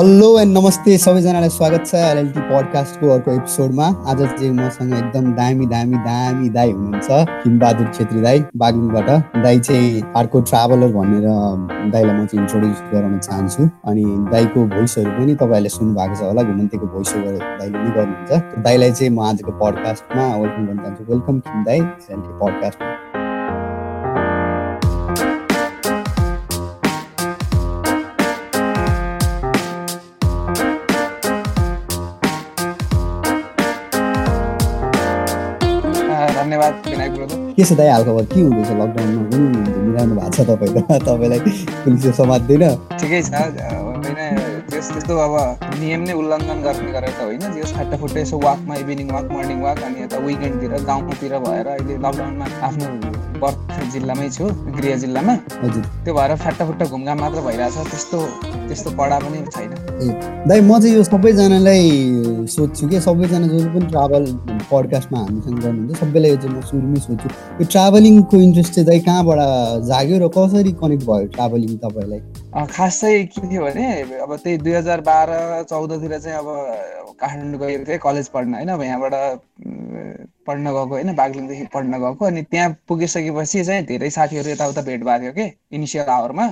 Hello and नमस्ते सबैजनालाई स्वागत छ एलएलटी पडकास्टको अर्को एपिसोडमा आज चाहिँ मसँग एकदम दामी दामी दामी दाई हुनुहुन्छ हिमबहादुर छेत्री दाई बागलुङबाट। दाई चाहिँ अर्को ट्राभलर भनेर दाईलाई म चाहिँ इन्ट्रोड्युस गराउन चाहन्छु। अनि दाईको भोइसहरू पनि तपाईँहरूले सुन्नु भएको छ होला घुमन्तेको भोइस ओभर दाईले नै गर्नुहुन्छ। दाईलाई चाहिँ म आजको पडकास्टमा वेलकम गर्न चाहन्छु। वेलकम किम दाई एलएलटी पडकास्टमा धन्यवाद विनायक ब्रो के छ दाइ हालखबर के हुँदैछ लकडाउनमा पनि घुमिरहनु भएको छ तपाईँ त तपाईँलाई पुलिसले समात्दैन ठिकै छ होइन जस त्यस्तो अब नियम नै उल्लङ्घन गर्ने गरेर त होइन जस फाटाफुट्टै यसो वाकमा इभिनिङ वाक मर्निङ वाक अनि यता विकेन्डतिर गाउँतिर भएर अहिले लकडाउनमा आफ्नो जिल्लामै छु गृह जिल्लामा। हजुर। त्यो भएर फाटाफुट्टा घुमघाम मात्र भइरहेछ त्यस्तो त्यस्तो कडा पनि छैन। ए दाइ म चाहिँ यो सबैजनालाई सोध्छु कि? सबैजना जो पनि ट्राभल पडकास्टमा हामीसँग गर्नुहुन्छ सबैलाई यो चाहिँ म सुरुमै सोध्छु। यो ट्राभलिङको इन्ट्रेस्ट चाहिँ दाइ कहाँबाट जाग्यो र कसरी कनेक्ट भयो ट्राभलिङ तपाईँलाई? खास चाहिँ के थियो भने अब त्यही दुई हजार बाह्र चौधतिर चाहिँ अब काठमाडौँ गएको थिएँ कलेज पढ्न होइन? अब यहाँबाट पढ्न गएको होइन? बागलुङदेखि पढ्न गएको अनि त्यहाँ पुगिसकेपछि चाहिँ धेरै साथीहरू यताउता भेट भएको थियो कि? इनिसियल आवरमा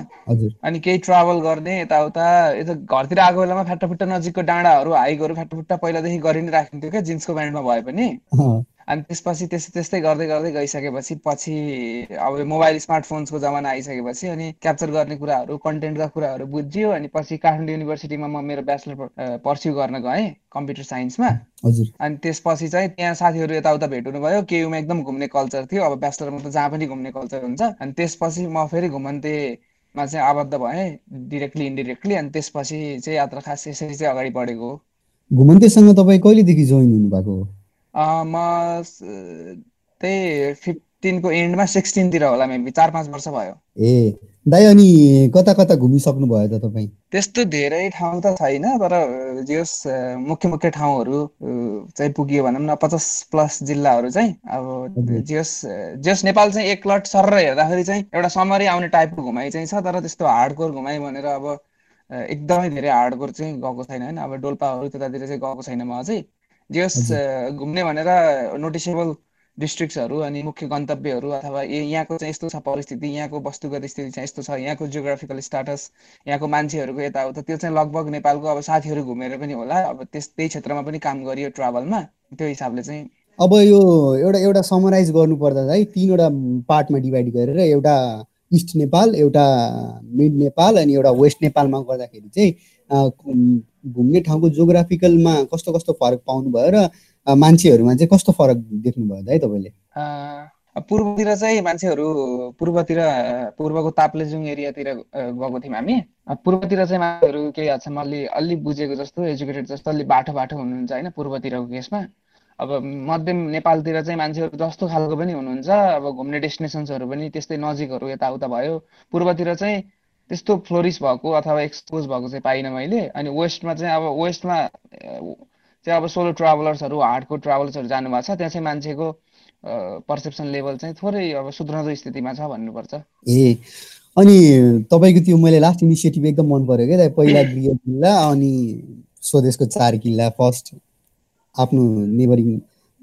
अनि केही ट्राभल गर्ने यताउता यता घरतिर आएको बेलामा फाटाफुट्टा नजिकको डाँडाहरू हाइकहरू फाटाफुट्टा पहिलादेखि गरि नै राखिन्थ्यो क्या जिन्सको प्यान्टमा भए पनि। अनि त्यसपछि त्यस्तै त्यस्तै गर्दै गर्दै गइसकेपछि पछि अब मोबाइल स्मार्टफोन्सको जमाना आइसकेपछि अनि क्याप्चर गर्ने कुराहरू कन्टेन्टका कुराहरू बुझ्यो अनि पछि काठमाडौँ युनिभर्सिटीमा म मेरो ब्याचलर पर्स्यु गर्न गएँ कम्प्युटर साइन्समा। हजुर। अनि त्यसपछि चाहिँ त्यहाँ साथीहरू यताउता भेट हुनुभयो केयुमा एकदम घुम्ने कल्चर थियो। अब ब्याचलरमा त जहाँ पनि घुम्ने कल्चर हुन्छ। अनि त्यसपछि म फेरि घुमन्तेमा चाहिँ आबद्ध भएँ डिरेक्टली इन्डिरेक्टली अनि त्यसपछि चाहिँ यात्रा खास यसरी चाहिँ अगाडि बढेको हो। घुमन्तेसँग तपाईँ कहिलेदेखि जोइन हुनुभएको हो? म त्यही फिफ्टिनको एन्डमा सिक्सटिनतिर होला मेबी चार पाँच वर्ष भयो। ए दाइ अनि कता कता घुमिसक्नु भयो त तपाईँ? त्यस्तो धेरै ठाउँ त छैन तर जस मुख्य मुख्य ठाउँहरू चाहिँ पुगियो भनौँ न पचास प्लस जिल्लाहरू चाहिँ अब जस जस नेपाल चाहिँ एक लट सर हेर्दाखेरि चाहिँ एउटा समरी आउने टाइपको घुमाइ चाहिँ छ तर त्यस्तो हार्डकोर घुमाइ भनेर अब एकदमै धेरै हार्डकोर चाहिँ गएको छैन होइन? अब डोल्पाहरू त्यतातिर चाहिँ गएको छैन म अझै जस घुम्ने भनेर नोटिसेबल डिस्ट्रिक्ट्सहरू अनि मुख्य गन्तव्यहरू अथवा यहाँको चाहिँ यस्तो छ परिस्थिति यहाँको वस्तुगत स्थिति चाहिँ यस्तो छ यहाँको जियोग्राफिकल स्टाटस यहाँको मान्छेहरूको यताउता त्यो चाहिँ लगभग नेपालको अब साथीहरू घुमेर पनि होला अब त्यस त्यही क्षेत्रमा पनि काम गरियो ट्राभलमा त्यो हिसाबले चाहिँ। अब यो एउटा एउटा समराइज गर्नुपर्दा चाहिँ तिनवटा पार्टमा डिभाइड गरेर एउटा इस्ट नेपाल एउटा मिड नेपाल अनि एउटा वेस्ट नेपालमा गर्दाखेरि चाहिँ घुम्ने ठाउँको जोग्राफिकलमा कस्तो कस्तो फरक पाउनुभयो र मान्छेहरूमा चाहिँ कस्तो फरक देख्नुभयो है तपाईँले? पूर्वतिर चाहिँ मान्छेहरू पूर्वतिर पूर्वको ताप्लेजुङ एरियातिर गएको थियौँ हामी। पूर्वतिर चाहिँ मान्छेहरू केही हदसम्म अलि अलि बुझेको जस्तो एजुकेटेड जस्तो अलि बाटो बाटो हुनुहुन्छ होइन पूर्वतिरको केसमा। अब मध्यम नेपालतिर चाहिँ मान्छेहरू जस्तो खालको पनि हुनुहुन्छ। अब घुम्ने डेस्टिनेसन्सहरू पनि त्यस्तै नजिकहरू यताउता भयो। पूर्वतिर चाहिँ त्यस्तो फ्लोरिस भएको अथवा एक्सपोज भएको चाहिँ पाइनँ मैले। अनि वेस्टमा चाहिँ अब वेस्टमा चाहिँ अब सोलो ट्राभलर्सहरू हार्डको ट्राभलर्सहरू जानुभएको छ। त्यहाँ चाहिँ मान्छेको पर्सेप्सन लेभल चाहिँ थोरै अब सुध्रदो स्थितिमा छ भन्नुपर्छ। ए अनि तपाईँको त्यो मैले लास्ट इनिसिएटिभ एकदम मन पऱ्यो क्या पहिला गृह जिल्ला अनि स्वदेशको चार किल्ला फर्स्ट आफ्नो नेबरिङ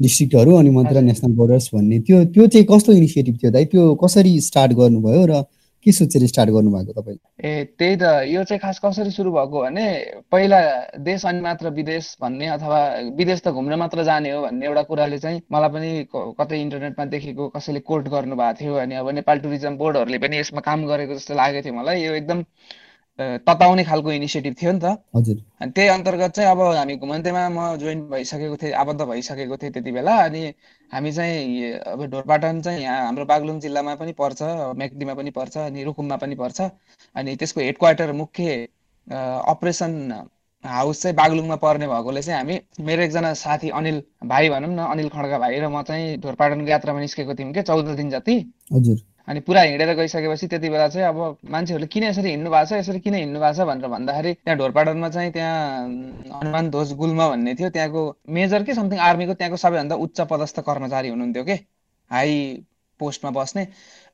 डिस्ट्रिक्टहरू अनि मात्र नेसनल बोर्डर्स भन्ने। त्यो त्यो चाहिँ कस्तो इनिसिएटिभ थियो दाइ? त्यो कसरी स्टार्ट गर्नुभयो र के सोचेर स्टार्ट गर्नुभएको तपाईँ? ए त्यही त यो चाहिँ खास कसरी सुरु भएको भने पहिला देश अनि मात्र विदेश भन्ने अथवा विदेश त घुम्न मात्र जाने हो भन्ने एउटा कुराले चाहिँ मलाई पनि कतै इन्टरनेटमा देखेको कसैले कोट गर्नुभएको थियो अनि अब नेपाल टुरिज्म बोर्डहरूले पनि यसमा काम गरेको जस्तो लागेको थियो मलाई। यो एकदम तताउने खालको इनिसिएटिभ थियो नि त। हजुर। अनि त्यही अन्तर्गत चाहिँ अब हामी घुमन्तेमा म जोइन भइसकेको थिएँ आबद्ध भइसकेको थिएँ त्यति बेला। अनि हामी चाहिँ अब ढोरपाटन चाहिँ यहाँ हाम्रो बागलुङ जिल्लामा पनि पर्छ मेक्दीमा पनि पर्छ अनि रुकुममा पनि पर्छ। अनि त्यसको हेड क्वार्टर मुख्य अपरेसन हाउस चाहिँ बागलुङमा पर्ने भएकोले चाहिँ हामी मेरो एकजना साथी अनिल भाइ भनौँ न अनिल खड्का भाइ र म चाहिँ ढोरपाटनको यात्रामा निस्केको थियौँ कि चौध दिन जति। हजुर। अनि पुरा हिँडेर गइसकेपछि त्यति बेला चाहिँ अब मान्छेहरूले किन यसरी हिँड्नु भएको छ यसरी किन हिँड्नु भएको छ भनेर भन्दाखेरि त्यहाँ ढोरपाटनमा चाहिँ त्यहाँ हनुमान ध्वज गुल्म भन्ने थियो त्यहाँको मेजर के समथिङ आर्मीको त्यहाँको सबैभन्दा उच्च पदस्थ कर्मचारी हुनुहुन्थ्यो कि हाई पोस्टमा बस्ने।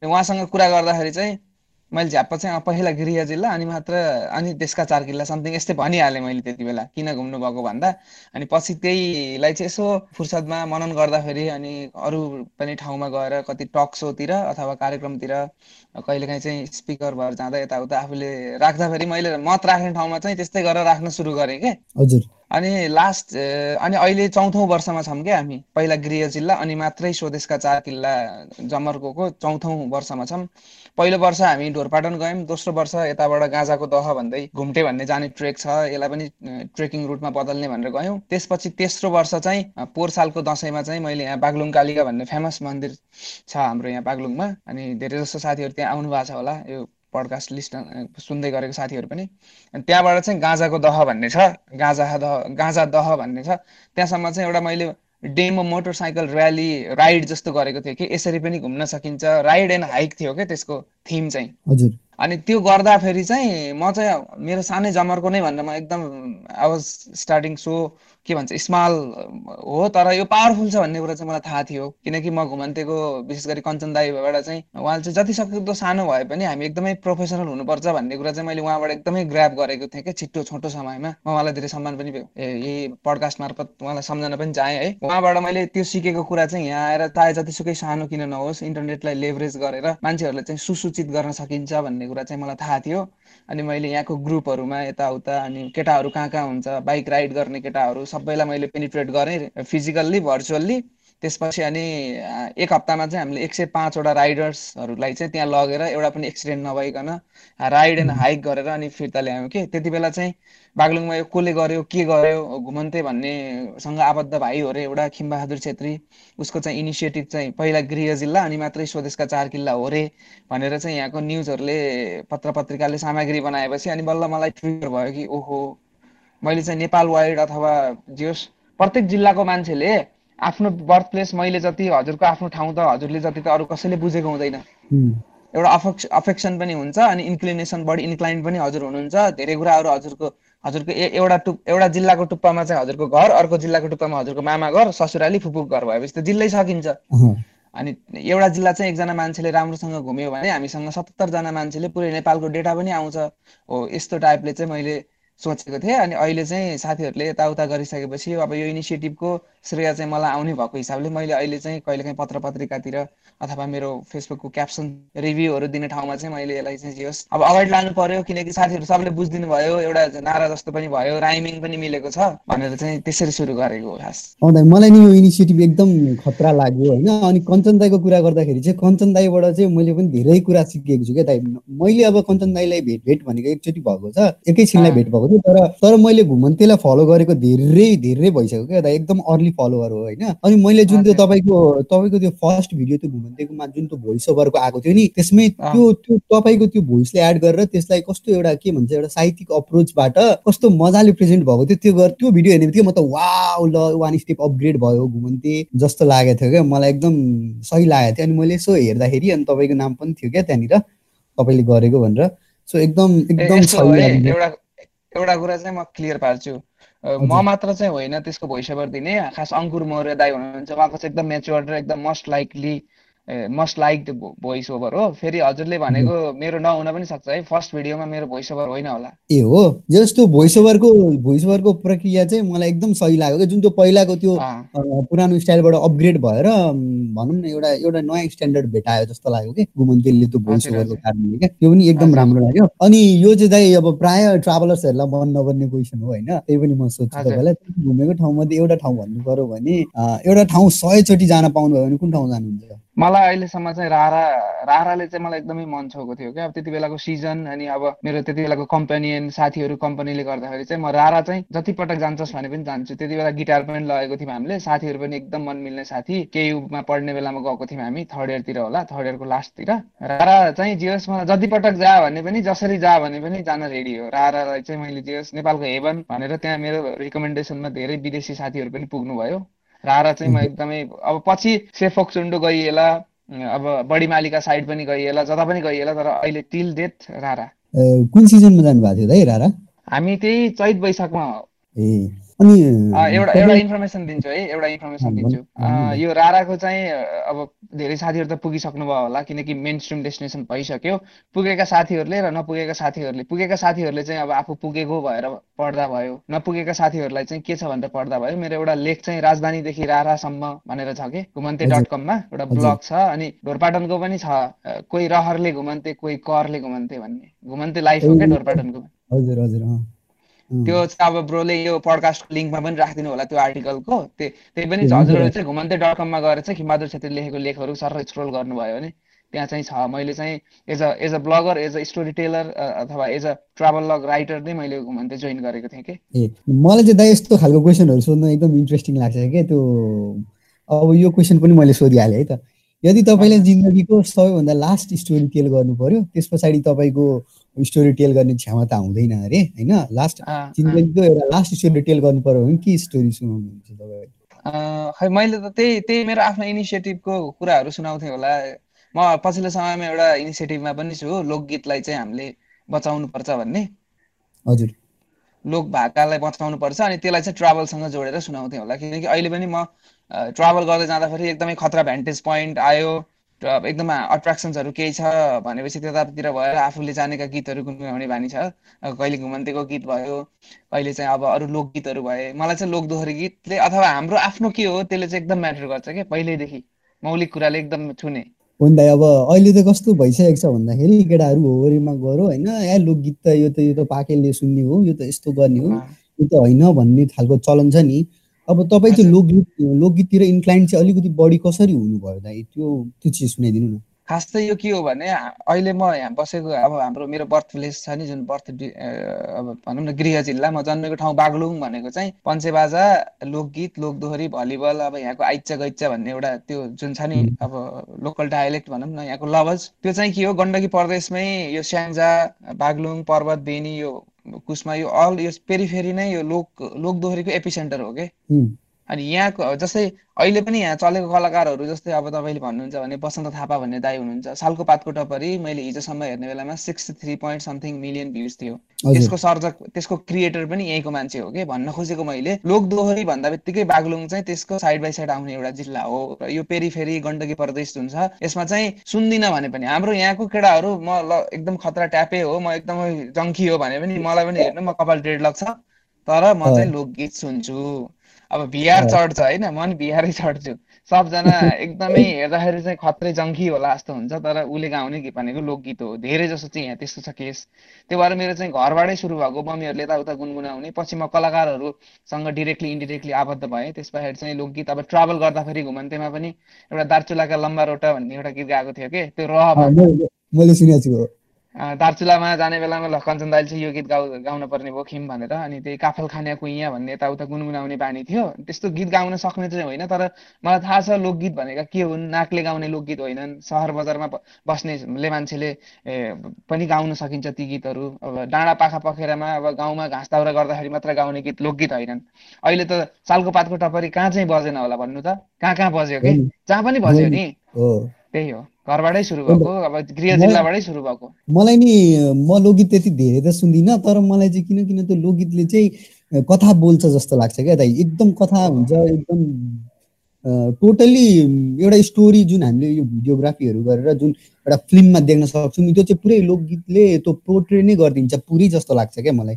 उहाँसँग कुरा गर्दाखेरि चाहिँ मैले झ्याप्प चाहिँ पहिला गृह जिल्ला अनि मात्र अनि त्यसका चार किल्ला समथिङ यस्तै भनिहालेँ मैले त्यति बेला किन घुम्नु भएको भन्दा। अनि पछि त्यहीलाई चाहिँ यसो फुर्सदमा मनन गर्दाखेरि अनि अरू पनि ठाउँमा गएर कति टक सोतिर अथवा कार्यक्रमतिर कहिलेकाहीँ चाहिँ स्पिकर भएर जाँदा यताउता आफूले राख्दाखेरि मैले मत राख्ने ठाउँमा चाहिँ त्यस्तै गरेर राख्न सुरु गरेँ के। हजुर। अनि लास्ट अनि अहिले चौथौँ वर्षमा छौँ क्या हामी। पहिला गृह जिल्ला अनि मात्रै स्वदेशका चार किल्ला जमर्को चौथौँ वर्षमा छौँ। पहिलो वर्ष हामी ढोरपाटन गयौँ दोस्रो वर्ष यताबाट गाजाको दह भन्दै घुम्टे भन्ने जाने ट्रेक छ यसलाई पनि ट्रेकिङ रुटमा बदल्ने भनेर गयौँ। त्यसपछि तेस्रो वर्ष चाहिँ पोहोर सालको दसैँमा चाहिँ मैले यहाँ बागलुङ कालिका भन्ने फेमस मन्दिर छ हाम्रो यहाँ बागलुङमा। अनि धेरै जस्तो साथीहरू त्यहाँ आउनु भएको छ होला यो पडकास्ट लिस्ट सुन्दै गरेको साथीहरू पनि। अनि त्यहाँबाट चाहिँ गाँजाको दह भन्ने छ। गाँजा दह गाँजा दह भन्ने छ। त्यहाँसम्म चाहिँ एउटा मैले डेमो मोटरसाइकल ऱ्याली राइड जस्तो गरेको थियो कि यसरी पनि घुम्न सकिन्छ। राइड एन्ड हाइक थियो क्या त्यसको थिम चाहिँ। हजुर। अनि त्यो गर्दाखेरि चाहिँ म चाहिँ मेरो सानै जमरको नै भनेर म एकदम आई वाज स्टार्टिङ सो के भन्छ स्मल हो तर यो पावरफुल छ भन्ने कुरा चाहिँ मलाई थाहा थियो। किनकि म घुमन्तेको विशेष गरी कञ्चन दाईबाट चाहिँ उहाँले चाहिँ जति सक्दो सानो भए पनि हामी एकदमै प्रोफेसनल हुनुपर्छ भन्ने कुरा चाहिँ मैले उहाँबाट एकदमै ग्राप गरेको थिएँ कि छिट्टो छोटो समयमा। म उहाँलाई धेरै सम्मान पनि यही पडकास्ट मार्फत उहाँलाई सम्झना पनि चाहेँ है। उहाँबाट मैले त्यो सिकेको कुरा चाहिँ यहाँ आएर चाहे जतिसुकै सानो किन नहोस् इन्टरनेटलाई लेभरेज गरेर मान्छेहरूलाई चाहिँ सुसूचित गर्न सकिन्छ भन्ने कुरा चाहिँ मलाई थाहा थियो। अनि मैले यहाँको ग्रुपहरूमा यताउता अनि केटाहरू कहाँ कहाँ हुन्छ बाइक राइड गर्ने केटाहरू सबैलाई मैले पेनिट्रेट गरेँ फिजिकल्ली भर्चुअल्ली त्यसपछि अनि एक हप्तामा चाहिँ हामीले एक सय पाँचवटा राइडर्सहरूलाई चाहिँ त्यहाँ लगेर एउटा पनि एक्सिडेन्ट नभइकन राइड एन्ड हाइक गरेर अनि फिर्ता ल्यायौँ कि। त्यति बेला चाहिँ बागलुङमा यो कसले गर्यो के गर्यो घुमन्ते भन्नेसँग आबद्ध भाइ हो अरे एउटा खिमबहादुर छेत्री। उसको चाहिँ इनिसिएटिभ चाहिँ पहिला गृह जिल्ला अनि मात्रै स्वदेशका चार किल्ला हो रे भनेर चाहिँ यहाँको न्युजहरूले पत्र पत्रिकाले सामग्री बनाएपछि अनि बल्ल मलाई ट्रिगर भयो कि ओहो मैले चाहिँ नेपाल वाइड अथवा जियोस् प्रत्येक जिल्लाको मान्छेले आफ्नो बर्थ प्लेस मैले जति हजुरको आफ्नो ठाउँ त हजुरले जति त अरू कसैले बुझेको हुँदैन। एउटा अफेक्स अफेक्सन पनि हुन्छ अनि इन्क्लिनेसन बढी इन्क्लाइन पनि हजुर हुनुहुन्छ। धेरै कुराहरू हजुरको हजुरको एउटा टुप एउटा जिल्लाको टुप्पामा चाहिँ हजुरको घर अर्को जिल्लाको टुप्पामा हजुरको मामा घर ससुराली फुपूको घर भएपछि त जिल्लै सकिन्छ। अनि एउटा जिल्ला चाहिँ एकजना मान्छेले राम्रोसँग घुम्यो भने हामीसँग सत्तरजना मान्छेले पुरै नेपालको डेटा पनि आउँछ। हो यस्तो टाइपले चाहिँ मैले सोचेको थिएँ। अनि अहिले चाहिँ साथीहरूले यताउता गरिसकेपछि अब यो इनिसिएटिभको श्रेय चाहिँ मलाई आउने भएको हिसाबले मैले अहिले चाहिँ कहिलेकाहीँ पत्र पत्रिकातिर अथवा मेरो फेसबुकको क्याप्सन रिभ्यूहरू दिने ठाउँमा चाहिँ मैले यसलाई चाहिँ जे होस् अब अगाडि लानु पर्यो किनकि साथीहरू सबले बुझिदिनु भयो एउटा नारा जस्तो पनि भयो राइमिङ पनि मिलेको छ भनेर चाहिँ त्यसरी सुरु गरेको हो खास। मलाई नि यो इनिसिएटिभ एकदम खतरा लाग्यो होइन अनि कञ्चन दाईको कुरा गर्दाखेरि चाहिँ कञ्चन दाईबाट चाहिँ मैले पनि धेरै कुरा सिकेको छु क्या दाई। मैले अब कञ्चन दाईलाई भेट भेट भनेको एकचोटि भएको छ एकैछिनलाई भेट भएको थियो तर तर मैले घुमन्तेलाई फलो गरेको धेरै धेरै भइसक्यो क्या दाई। एकदम अर्ली फलोवर हो होइन? अनि मैले जुन त्यो तपाईँको तपाईँको त्यो फर्स्ट भिडियो त्यो घुमन्तेकोमा जुन त्यो भोइस ओभरको आएको थियो नि त्यसमै त्यो त्यो तपाईँको त्यो भोइसले एड गरेर त्यसलाई कस्तो एउटा के भन्छ एउटा साहित्यिक अप्रोचबाट कस्तो मजाले प्रेजेन्ट भएको थियो त्यो त्यो भिडियो हेर्ने बित्तिकै म त वा ल वान स्टेप अपग्रेड भयो घुमन्ते जस्तो लागेको थियो क्या। मलाई एकदम सही लागेको थियो। अनि मैले यसो हेर्दाखेरि अनि तपाईँको नाम पनि थियो क्या त्यहाँनिर तपाईँले गरेको भनेर। सो एकदम एकदम एउटा कुरा चाहिँ म क्लियर पार्छु। म मात्र चाहिँ होइन त्यसको भोइस ओभर दिने। खास अङ्कुर मौर्य दाई हुनुहुन्छ उहाँको चाहिँ एकदम मेच्योर र एकदम most likely must like voice over हो। फेरि हजुरले भनेको मेरो नहुन पनि सक्छ है। फर्स्ट भिडियोमा मेरो भोइस ओभर होइन होला। ए हो। जस्तो भोइस ओभरको भोइस ओभरको प्रक्रिया चाहिँ मलाई एकदम सही लाग्यो क्या। जुन त्यो पहिलाको त्यो पुरानो स्टाइलबाट अपग्रेड भएर भनौँ न एउटा एउटा नयाँ स्ट्यान्डर्ड भेटायो जस्तो लाग्यो कि गुमन्तेलले त्यो भोइस ओभरको कारणले क्या। त्यो पनि एकदम राम्रो लाग्यो। अनि यो चाहिँ अब प्राय ट्राभलर्सहरूलाई मन नपर्ने क्वेसन हो होइन। त्यही पनि म सोध्छु तपाईँलाई घुमेको ठाउँमध्ये एउटा ठाउँ भन्नु पर्यो भने एउटा ठाउँ सयचोटि जान पाउनु भयो भने कुन ठाउँ जानुहुन्छ? मलाई अहिलेसम्म चाहिँ रारा राराले चाहिँ मलाई एकदमै मन छोएको थियो क्या। अब त्यति बेलाको सिजन अनि अब मेरो त्यति बेलाको कम्पेनियन साथीहरू कम्पनीले गर्दाखेरि चाहिँ म रारा चाहिँ जति पटक जान्छस् भने पनि जान्छु। त्यति बेला गिटार पनि लगेको थियौँ हामीले। साथीहरू पनि एकदम मन मिल्ने साथी। केयुमा पढ्ने बेलामा गएको थियौँ हामी थर्ड इयरतिर होला थर्ड इयरको लास्टतिर रारा चाहिँ जे होस् मलाई जति पटक जा भने पनि जसरी जा भने पनि जान रेडी हो। रारालाई चाहिँ मैले जे होस् नेपालको हेभन भनेर त्यहाँ मेरो रिकमेन्डेसनमा धेरै विदेशी साथीहरू पनि पुग्नु रारा चाहिँ म एकदमै अब पछि सेफोक चुन्डो गइएला अब बडी मालिका साइड पनि गइएला जता पनि गइएला तर अहिले टिल डेथ रारा। कुन सिजनमा जानुभएको थियो है रारा? हामी त्यही चैत वैशाखमा ए अनि एउटा एउटा इन्फर्मेसन दिन्छु है एउटा इन्फर्मेसन दिन्छु। यो राराको चाहिँ अब धेरै साथीहरू त पुगिसक्नु भयो होला किनकि मेन स्ट्रिम डेस्टिनेसन भइसक्यो। पुगेका साथीहरूले र नपुगेका साथीहरूले पुगेका साथीहरूले चाहिँ अब आफू पुगेको भएर पढ्दा भयो नपुगेका साथीहरूलाई चाहिँ के छ भनेर पढ्दा भयो। मेरो एउटा लेख चाहिँ राजधानीदेखि रारासम्म भनेर छ कि घुमन्ते डट कममा एउटा ब्लग छ अनि ढोरपाटनको पनि छ कोही रहरले घुमन्ते कोही करले घुमन्ते भन्ने। घुमन्ते लाइफ हो क्या ढोरपाटनको। हजुर हजुर त्यो चाहिँ अब ब्रोले यो पडकास्टको लिङ्कमा पनि राखिदिनु होला त्यो आर्टिकलको। त्यही पनि हजुरहरूले चाहिँ घुमन्ते डट कममा गएर चाहिँ खिमबहादुर छेत्री लेखेको लेखहरू सर स्क्रोल गर्नुभयो भने त्यहाँ चाहिँ छ। मैले चाहिँ as a as a blogger as a story teller अथवा as a travel log writer नै मैले घुमन्ते जोइन गरेको थिएँ कि। ए मलाई चाहिँ दाइ यस्तो खालको क्वेसनहरू सोध्नु एकदम इन्ट्रेस्टिङ लाग्छ क्या त्यो। अब यो क्वेसन पनि मैले सोधिहालेँ है त। यदि तपाईँले जिन्दगीको सबैभन्दा लास्ट स्टोरी टेल गर्नु पर्यो त्यस पछाडि तपाईँको स्टोरी टेल गर्ने क्षमता हुँदैन अरे होइन? लास्ट जिन्दगीको एउटा लास्ट स्टोरी टेल गर्नु पर्यो भने के स्टोरी सुनाउनुहुन्छ तपाईँ खै मैले त त्यही त्यही मेरो आफ्नो इनिसिएटिभको कुराहरू सुनाउँथेँ होला। म पछिल्लो समयमा एउटा इनिसिएटिभमा पनि छु लोकगीतलाई चाहिँ हामीले बचाउनु पर्छ भन्ने। हजुर। लोक भाकालाई बचाउनु पर्छ अनि त्यसलाई चाहिँ ट्राभलसँग जोडेर सुनाउँथेँ होला। किनकि अहिले पनि म ट्राभल गर्दै जाँदाखेरि एकदमै खतरा भ्यान्टेज पोइन्ट आयो। एकदम अट्र्याक्सन्सहरू केही छ भनेपछि त्यतातिर भएर आफूले जानेका गीतहरू गुनगुनाउने बानी छ। कहिले घुमन्तेको गीत भयो कहिले चाहिँ अब अरू लोकगीतहरू भए। मलाई चाहिँ लोकदोहोरी गीतले अथवा हाम्रो आफ्नो के हो त्यसले चाहिँ एकदम म्याटर गर्छ क्या पहिल्यैदेखि। मौलिक कुराले एकदम छुने। भन्दा अब अहिले त कस्तो भइसकेको छ भन्दाखेरि केटाहरू होरीमा गरो होइन? या लोकगीत त यो त यो त पाकेलले सुन्ने हो यो त यस्तो गर्ने हो। यो त होइन भन्ने खालको चलन छ नि। अब तपाईँ चाहिँ लोकगीत लोकगीततिर इन्क्लाइन चाहिँ अलिकति बढी कसरी हुनुभयो दाइ त्यो त्यो चिज सुनाइदिनु न। खास चाहिँ यो के हो भने अहिले म यहाँ बसेको अब हाम्रो मेरो बर्थ प्लेस छ नि जुन बर्थ अब भनौँ न गृह जिल्ला म जन्मेको ठाउँ बागलुङ भनेको चाहिँ पञ्चेबाजा लोकगीत लोकदोहोरी भलिबल अब यहाँको आइच्चा गैच्चा भन्ने एउटा त्यो जुन छ नि अब लोकल डायलेक्ट भनौँ न यहाँको लवज त्यो चाहिँ के हो गण्डकी प्रदेशमै यो स्याङ्जा बागलुङ पर्वत बेनी यो कुसमा यो अल यो पेरिफेरी नै यो लोक लोकदोहोरीको एपिसेन्टर हो कि अनि यहाँको जस्तै अहिले पनि यहाँ चलेको कलाकारहरू जस्तै अब तपाईँले भन्नुहुन्छ भने बसन्त थापा भन्ने दाई हुनुहुन्छ। सालको पातको टपरी मैले हिजोसम्म हेर्ने बेलामा sixty three point something million views थियो। त्यसको सर्जक त्यसको क्रिएटर पनि यहीँको मान्छे हो कि भन्न खोजेको मैले। लोक दोहोरी भन्दा बित्तिकै बागलुङ चाहिँ त्यसको साइड बाई साइड आउने एउटा जिल्ला हो र यो पेरिफेरी गण्डकी प्रदेश जुन छ यसमा चाहिँ सुन्दिनँ भने पनि हाम्रो यहाँको केटाहरू म ल एकदम खतरा ट्यापे हो म एकदमै जङ्की हो भने पनि मलाई पनि हेर्नु म कपाल डेढ लाग्छ तर म चाहिँ लोकगीत सुन्छु। अब बिहार चढ्छ होइन म नि बिहारै चढ्छु। सबजना एकदमै हेर्दाखेरि चाहिँ खत्रै जङ्की होला जस्तो हुन्छ तर उसले गाउने गीत भनेको लोकगीत हो। धेरै जसो चाहिँ यहाँ त्यस्तो छ केस। त्यो भएर मेरो चाहिँ घरबाटै सुरु भएको मम्मीहरूले यताउता गुनगुनाउने। पछि म कलाकारहरूसँग डिरेक्टली इन्डिरेक्टली आबद्ध भएँ। त्यस पछाडि चाहिँ लोकगीत अब ट्राभल गर्दाखेरि घुमन्तेमा पनि एउटा दार्चुलाका लम्बा रोटा भन्ने एउटा गीत गाएको थियो कि? त्यो रह दार्चुलामा जाने बेलामा ल कञ्चन दाइले चाहिँ यो गीत गाउ गाउन पर्ने भयो खिम भनेर। अनि त्यही काफल खाने कुइया भन्ने यताउता गुनगुनाउने बानी थियो। त्यस्तो गीत गाउन सक्ने चाहिँ होइन तर मलाई थाहा छ लोकगीत भनेका के हुन् नाकले गाउने लोकगीत होइनन्। सहर बजारमा बस्नेले मान्छेले पनि गाउन सकिन्छ ती गीतहरू। अब डाँडा पाखा पखेरामा अब गाउँमा घाँस दाउरा गर्दाखेरि मात्र गाउने गीत लोकगीत होइनन्। अहिले त सालको पातको टपरी कहाँ चाहिँ बजेन होला भन्नु त? कहाँ कहाँ बज्यो कि? जहाँ पनि बज्यो नि। त्यही हो। घरबाटै सुरु भएको अब गृह जिल्लाबाटै सुरु भएको। मलाई नि म लोकगीत त्यति धेरै त सुन्दिनँ तर मलाई चाहिँ किन किन त्यो लोकगीतले चाहिँ कथा बोल्छ जस्तो लाग्छ क्या दाइ। एकदम कथा हुन्छ एकदम टोटल्ली एउटा स्टोरी जुन हामीले यो भिडियोग्राफीहरू गरेर जुन एउटा फिल्ममा देख्न सक्छौँ त्यो चाहिँ पुरै लोकगीतले त्यो पोर्ट्रे नै गरिदिन्छ पुरै जस्तो लाग्छ क्या मलाई।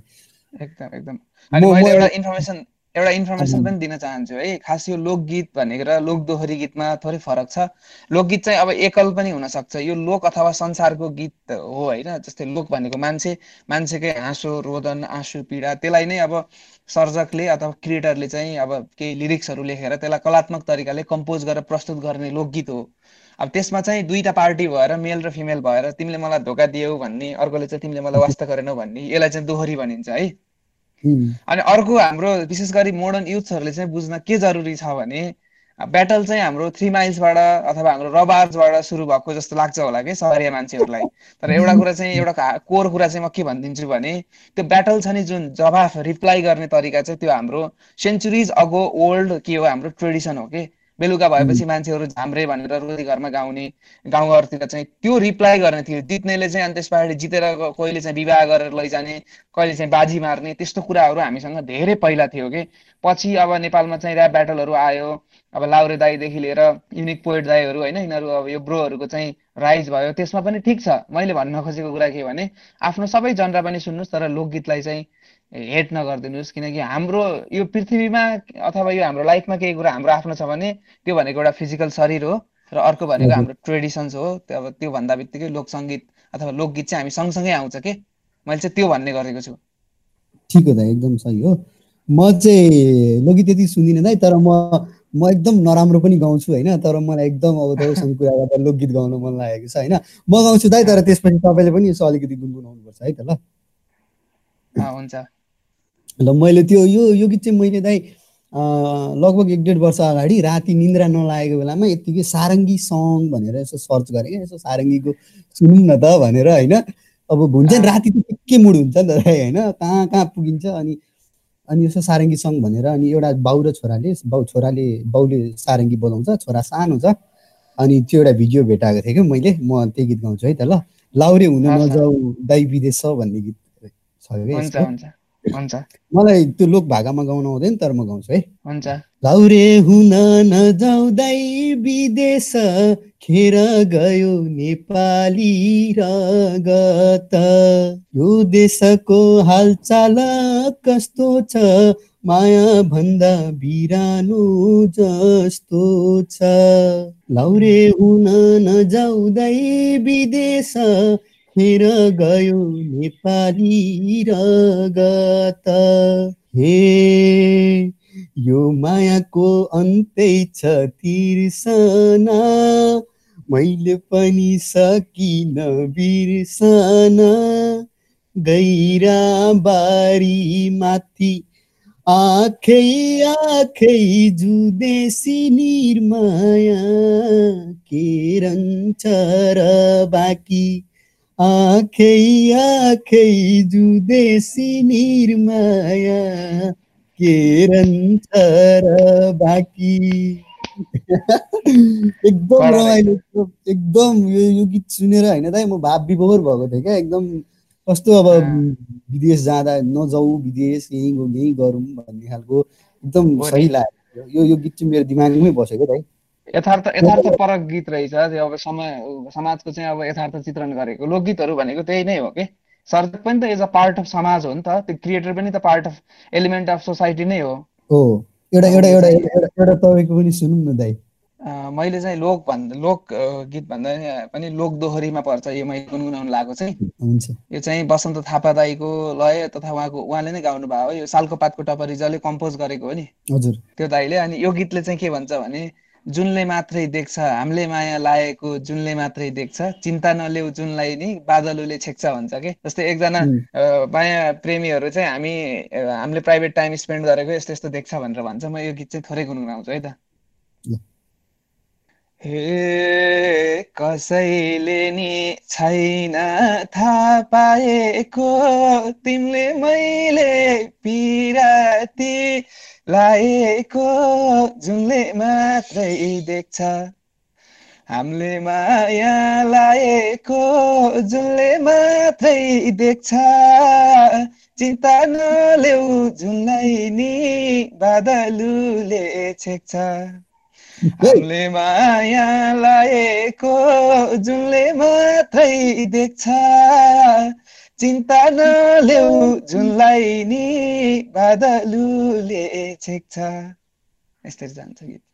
एकदम एकदम। अनि मैले एउटा इन्फर्मेसन एउटा इन्फर्मेसन पनि दिन चाहन्छु है। खास यो लोकगीत भनेको र लोकदोहोरी गीतमा थोरै फरक छ। लोकगीत चाहिँ अब एकल पनि हुनसक्छ। यो लोक अथवा संसारको गीत हो होइन? जस्तै लोक भनेको मान्छे मान्छेकै हाँसो रोदन आँसु पीडा त्यसलाई नै अब सर्जकले अथवा क्रिएटरले चाहिँ अब केही लिरिक्सहरू लेखेर त्यसलाई कलात्मक तरिकाले कम्पोज गरेर प्रस्तुत गर्ने लोकगीत हो। अब त्यसमा चाहिँ दुईवटा पार्टी भएर मेल र फिमेल भएर तिमीले मलाई धोका दियौ भन्ने अर्कोले चाहिँ तिमीले मलाई वास्ता गरेनौ भन्ने यसलाई चाहिँ दोहोरी भनिन्छ है। अनि अर्को हाम्रो विशेष गरी मोडर्न युथहरूले चाहिँ बुझ्न के जरुरी छ भने ब्याटल चाहिँ हाम्रो थ्री माइल्सबाट अथवा हाम्रो रबार्सबाट सुरु भएको जस्तो लाग्छ होला कि सहरिया मान्छेहरूलाई। तर एउटा कुरा चाहिँ एउटा कोर कुरा चाहिँ म के भनिदिन्छु भने त्यो ब्याटल छ नि जुन जवाफ रिप्लाई गर्ने तरिका चाहिँ त्यो हाम्रो सेन्चुरिज अगो ओल्ड के हो हाम्रो ट्रेडिसन हो कि। बेलुका भएपछि मान्छेहरू झाम्रे भनेर रोटी घरमा गाउने गाउँघरतिर चाहिँ त्यो रिप्लाई गर्ने थियो जित्नेले चाहिँ अनि त्यस पछाडि जितेर कोहीले चाहिँ विवाह गरेर लैजाने कहिले चाहिँ बाजी मार्ने त्यस्तो कुराहरू हामीसँग धेरै पहिला थियो कि पछि अब नेपालमा चाहिँ ऱ्याप ब्याटलहरू आयो। अब लाउरे दाईदेखि लिएर युनिक पोइट दाईहरू होइन? यिनीहरू अब यो ब्रोहरूको चाहिँ राइज भयो। त्यसमा पनि ठिक छ। मैले भन्न खोजेको कुरा के भने आफ्नो सबै जनरा पनि सुन्नुहोस् तर लोकगीतलाई चाहिँ हेट नगरिदिनुहोस्। किनकि हाम्रो यो पृथ्वीमा अथवा यो हाम्रो लाइफमा केही कुरा हाम्रो आफ्नो छ भने त्यो भनेको एउटा फिजिकल शरीर हो र अर्को भनेको हाम्रो ट्रेडिसन्स हो। अब त्यो भन्दा बित्तिकै लोक सङ्गीत अथवा लोकगीत चाहिँ हामी सँगसँगै आउँछ कि? मैले चाहिँ त्यो भन्ने गरेको छु। ठिक हो त एकदम सही हो। म चाहिँ लोकगीत त्यति सुन्दिनँ दाइ तर म म एकदम नराम्रो पनि गाउँछु होइन। तर मलाई एकदम अब तपाईँसँग कुरा गर्दा लोकगीत गाउन मन लागेको छ होइन। म गाउँछु दाइ तर त्यसपछि तपाईँले पनि यसो अलिकति गुनगुनाउनुपर्छ है त ल। हुन्छ। ल मैले त्यो यो यो गीत चाहिँ मैले दाइ लगभग एक डेढ वर्ष अगाडि राति निन्द्रा नलागेको बेलामा यत्तिकै सारङ्गी सङ भनेर यसो सर्च गरेँ क्या। यसो सारङ्गीको सुनौँ न त भनेर होइन। अब हुन्छ नि राति त के मुड हुन्छ नि त होइन। कहाँ कहाँ पुगिन्छ अनि अनि यसो सारङ्गी सङ भनेर अनि एउटा बाउ र छोराले बाउ छोराले बाउले सारङ्गी बोलाउँछ छोरा सानो छ। अनि त्यो एउटा भिडियो भेटाएको थिएँ क्या मैले म त्यही गीत गाउँछु है त ल। लाउरे हुन नजाऊ दाइ विदेश छ भन्ने गीत छ क्या हुन्छ। मलाई त्यो लोक भाकामा गाउन आउँदैन तर म गाउँछु है। हुन्छ। लाउरे हुन नजाउँदै विदेश खेर गयो नेपाली रगत। यो देशको हालचाल कस्तो छ? माया भन्दा बिरानो जस्तो छ। लाउरे हुन नजाउँदै विदेश हेर गयो नेपाली रगत हे यो मायाको अन्तै छ तिर्सना मैले पनि सकिन बिर्सन गैरा बारी माथि आखै आखै जुदेशी निर्माया के रन्छ र बाँकी आखै आखै जुदेशी निर्माया के रहन्छ र बाँकी। एकदम रमाइलो एकदम यो यो गीत सुनेर होइन त म भाव विभोर भएको थिएँ क्या एकदम कस्तो अब विदेश जाँदा नजाऊ विदेश यहीँ यहीँ गरौँ भन्ने खालको एकदम सही लाग्यो यो यो गीत चाहिँ मेरो दिमागमै बस्यो क्या यथार्थ यथार्थ परक गीत रहेछ। त्यो अब समय समाजको चाहिँ अब यथार्थ चित्रण गरेको। लोकगीतहरू भनेको त्यही नै हो कि? सर्जक पनि त एज अ पार्ट अफ समाज हो नि त। त्यो क्रिएटर पनि त part of element of society नै हो। हो। एउटा एउटा एउटा एउटा तपाईँको पनि सुनौँ न दाइ मैले चाहिँ लोक भन्दा लोक गीत भन्दा पनि लोक दोहोरीमा पर्छ यो मैले गुनगुनाउनु लागेको चाहिँ। यो चाहिँ बसन्त थापा दाईको लय तथा उहाँको उहाँले नै गाउनु भयो यो सालको पातको टपरी जसले कम्पोज गरेको हो नि। हजुर। त्यो दाईले। अनि यो गीतले चाहिँ के भन्छ भने जुनले मात्रै देख्छ हामीले माया लागेको जुनले मात्रै देख्छ चिन्ता नलेऊ जुनलाई नि बादलुले छेक्छ भन्छ कि? जस्तै एकजना माया प्रेमीहरू चाहिँ हामी हामीले प्राइभेट टाइम स्पेन्ड गरेको यस्तो यस्तो देख्छ भनेर भन्छ। म यो गीत चाहिँ थोरै गुनगुनाउँछु है त। हे कसैले नि छैन थाहा पाएको तिमीले मैले पिराती लाएको जुनले मात्रै देख्छ। हामीले माया लाएको जुनले मात्रै देख्छ। चिन्ता नलेऊ जुनलाई नि बादलुले छेक्छ। हामीले माया लाएको जुनले मात्रै देख्छ। चिन्ता नलेऊ जुनलाई नि बादलुले छेक्छ। यसरी जान्छ गीत।